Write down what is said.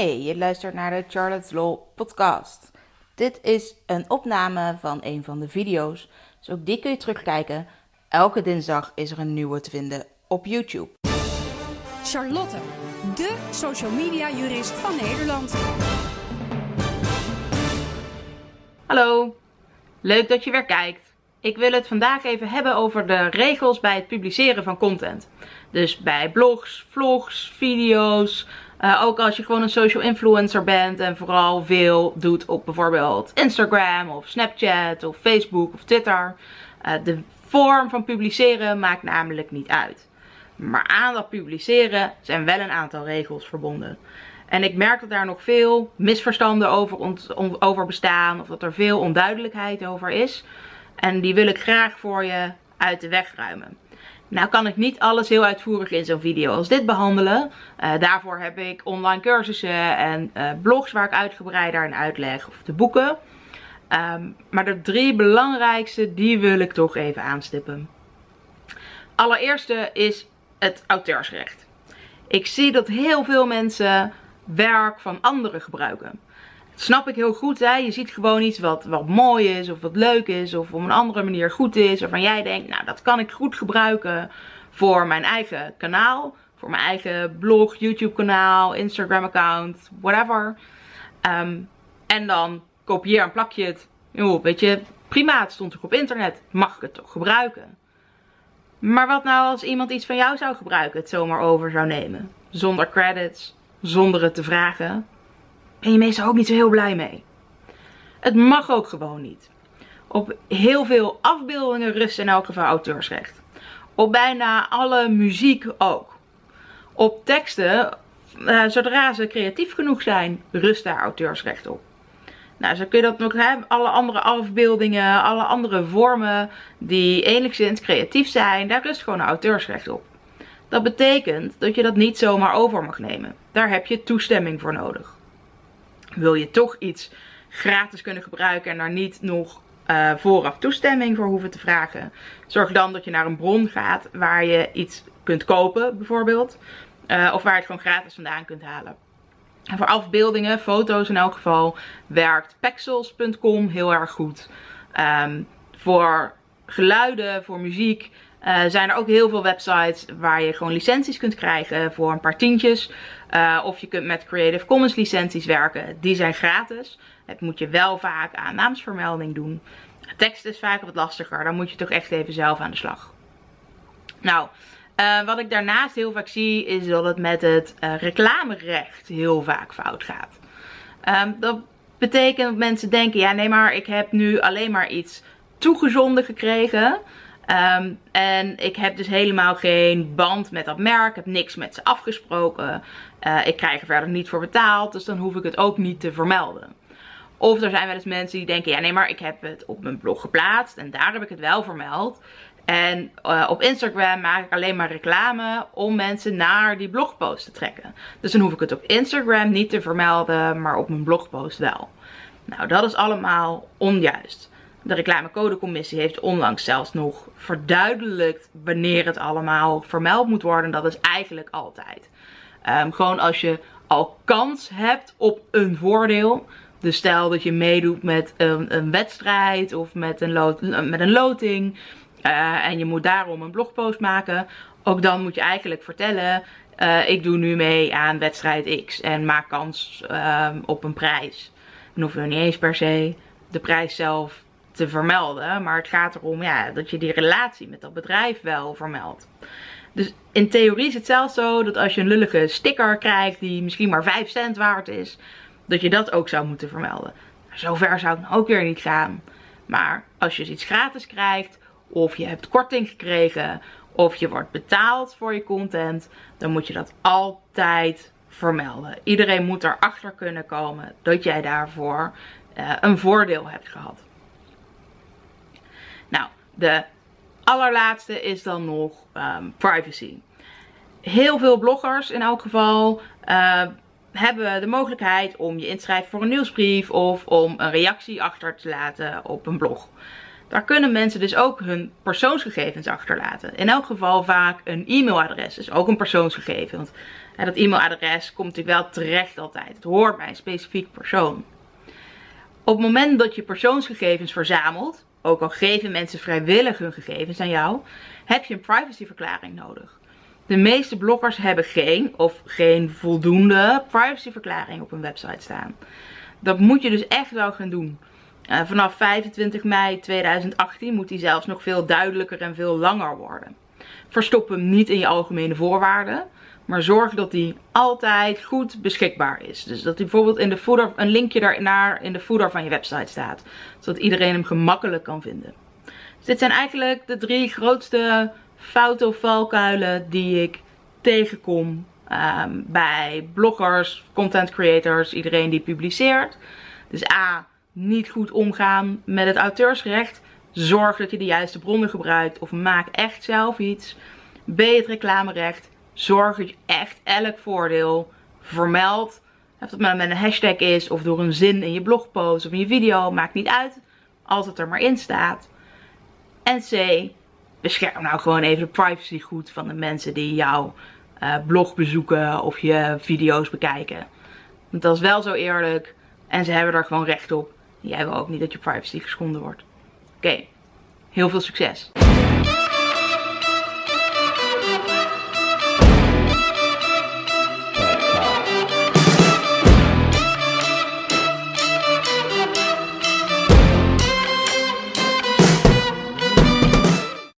Hey, je luistert naar de Charlotte's Law podcast. Dit is een opname van een van de video's, dus ook die kun je terugkijken. Elke dinsdag is er een nieuwe te vinden op YouTube. Charlotte, de social media jurist van Nederland. Hallo, leuk dat je weer kijkt. Ik wil het vandaag even hebben over de regels bij het publiceren van content. Dus bij blogs, vlogs, video's, uh, ook als je gewoon een social influencer bent en vooral veel doet op bijvoorbeeld Instagram of Snapchat of Facebook of Twitter. Uh, de vorm van publiceren maakt namelijk niet uit. Maar aan dat publiceren zijn wel een aantal regels verbonden. En ik merk dat daar nog veel misverstanden over, over bestaan of dat er veel onduidelijkheid over is. En die wil ik graag voor je uit de weg ruimen. Nou kan ik niet alles heel uitvoerig in zo'n video als dit behandelen. Uh, daarvoor heb ik online cursussen en uh, blogs waar ik uitgebreider in uitleg. Of de boeken. Um, maar de drie belangrijkste, die wil ik toch even aanstippen. Allereerste is het auteursrecht. Ik zie dat heel veel mensen werk van anderen gebruiken snap ik heel goed. Hè? Je ziet gewoon iets wat, wat mooi is of wat leuk is of op een andere manier goed is. Waarvan jij denkt, nou dat kan ik goed gebruiken voor mijn eigen kanaal. Voor mijn eigen blog, YouTube kanaal, Instagram account, whatever. Ehm, en dan kopieer en plak je het. Joh, weet je, prima, het stond toch op internet. Mag ik het toch gebruiken? Maar wat nou als iemand iets van jou zou gebruiken, het zomaar over zou nemen? Zonder credits, zonder het te vragen ben je meestal ook niet zo heel blij mee. Het mag ook gewoon niet. Op heel veel afbeeldingen rust in elk geval auteursrecht. Op bijna alle muziek ook. Op teksten, uh, zodra ze creatief genoeg zijn, rust daar auteursrecht op. Nou, zo kun je dat nog hebben. Alle andere afbeeldingen, alle andere vormen die enigszins creatief zijn, daar rust gewoon auteursrecht op. Dat betekent dat je dat niet zomaar over mag nemen. Daar heb je toestemming voor nodig. Wil je toch iets gratis kunnen gebruiken en daar niet nog uh, vooraf toestemming voor hoeven te vragen. Zorg dan dat je naar een bron gaat waar je iets kunt kopen bijvoorbeeld. Uh, of waar je het gewoon gratis vandaan kunt halen. En voor afbeeldingen, foto's in elk geval, werkt pexels.com heel erg goed. Um, voor geluiden, voor muziek, uh, zijn er ook heel veel websites waar je gewoon licenties kunt krijgen voor een paar tientjes. Uh, of je kunt met Creative Commons licenties werken. Die zijn gratis. Het moet je wel vaak aan naamsvermelding doen. Tekst is vaak wat lastiger. Dan moet je toch echt even zelf aan de slag. Nou, uh, wat ik daarnaast heel vaak zie is dat het met het reclamerecht heel vaak fout gaat. Um, dat betekent dat mensen denken, ja nee maar ik heb nu alleen maar iets toegezonden gekregen. Um, en ik heb dus helemaal geen band met dat merk. Ik heb niks met ze afgesproken. Uh, ik krijg er verder niet voor betaald. Dus dan hoef ik het ook niet te vermelden. Of er zijn wel eens mensen die denken, ja nee maar ik heb het op mijn blog geplaatst. En daar heb ik het wel vermeld. En uh, op Instagram maak ik alleen maar reclame om mensen naar die blogpost te trekken. Dus dan hoef ik het op Instagram niet te vermelden, maar op mijn blogpost wel. Nou, dat is allemaal onjuist. De reclamecodecommissie heeft onlangs zelfs nog verduidelijkt wanneer het allemaal vermeld moet worden. Dat is eigenlijk altijd. Um, gewoon als je al kans hebt op een voordeel. Dus stel dat je meedoet met een, een wedstrijd of met een, loting. Uh, en je moet daarom een blogpost maken. Ook dan moet je eigenlijk vertellen. Uh, ik doe nu mee aan wedstrijd X. En maak kans uh, op een prijs. Dan hoef je niet eens per se de prijs zelf te vermelden. Maar het gaat erom ja, dat je die relatie met dat bedrijf wel vermeldt. Dus in theorie is het zelfs zo dat als je een lullige sticker krijgt die misschien maar 5 cent waard is, dat je dat ook zou moeten vermelden. Zover zou het ook weer niet gaan. Maar als je iets gratis krijgt, of je hebt korting gekregen, of je wordt betaald voor je content, dan moet je dat altijd vermelden. Iedereen moet erachter kunnen komen dat jij daarvoor uh, een voordeel hebt gehad. Nou, de allerlaatste is dan nog um, privacy. Heel veel bloggers in elk geval uh, hebben de mogelijkheid om je in te schrijven voor een nieuwsbrief of om een reactie achter te laten op een blog. Daar kunnen mensen dus ook hun persoonsgegevens achterlaten. In elk geval vaak een e-mailadres, dus ook een persoonsgegeven. Want dat e-mailadres komt natuurlijk wel terecht altijd. Het hoort bij een specifiek persoon. Op het moment dat je persoonsgegevens verzamelt, ook al geven mensen vrijwillig hun gegevens aan jou, heb je een privacyverklaring nodig. De meeste bloggers hebben geen of geen voldoende privacyverklaring op hun website staan. Dat moet je dus echt wel gaan doen. Uh, vanaf 25 mei 2018 moet die zelfs nog veel duidelijker en veel langer worden. Verstop hem niet in je algemene voorwaarden. Maar zorg dat die altijd goed beschikbaar is. Dus dat hij bijvoorbeeld in de footer, een linkje daarnaar in de footer van je website staat. Zodat iedereen hem gemakkelijk kan vinden. Dus dit zijn eigenlijk de drie grootste fouten valkuilen die ik tegenkom ehm, bij bloggers, content creators, iedereen die publiceert. Dus A, niet goed omgaan met het auteursrecht. Zorg dat je de juiste bronnen gebruikt of maak echt zelf iets. B, het reclamerecht. Zorg dat je echt elk voordeel vermeldt. Of het maar met een hashtag is of door een zin in je blogpost of in je video. Maakt niet uit. Als het er maar in staat. En C, bescherm nou gewoon even de privacy goed van de mensen die jouw uh, blog bezoeken of je video's bekijken. Want dat is wel zo eerlijk. En ze hebben er gewoon recht op. Jij wil ook niet dat je privacy geschonden wordt. Oké, heel veel succes.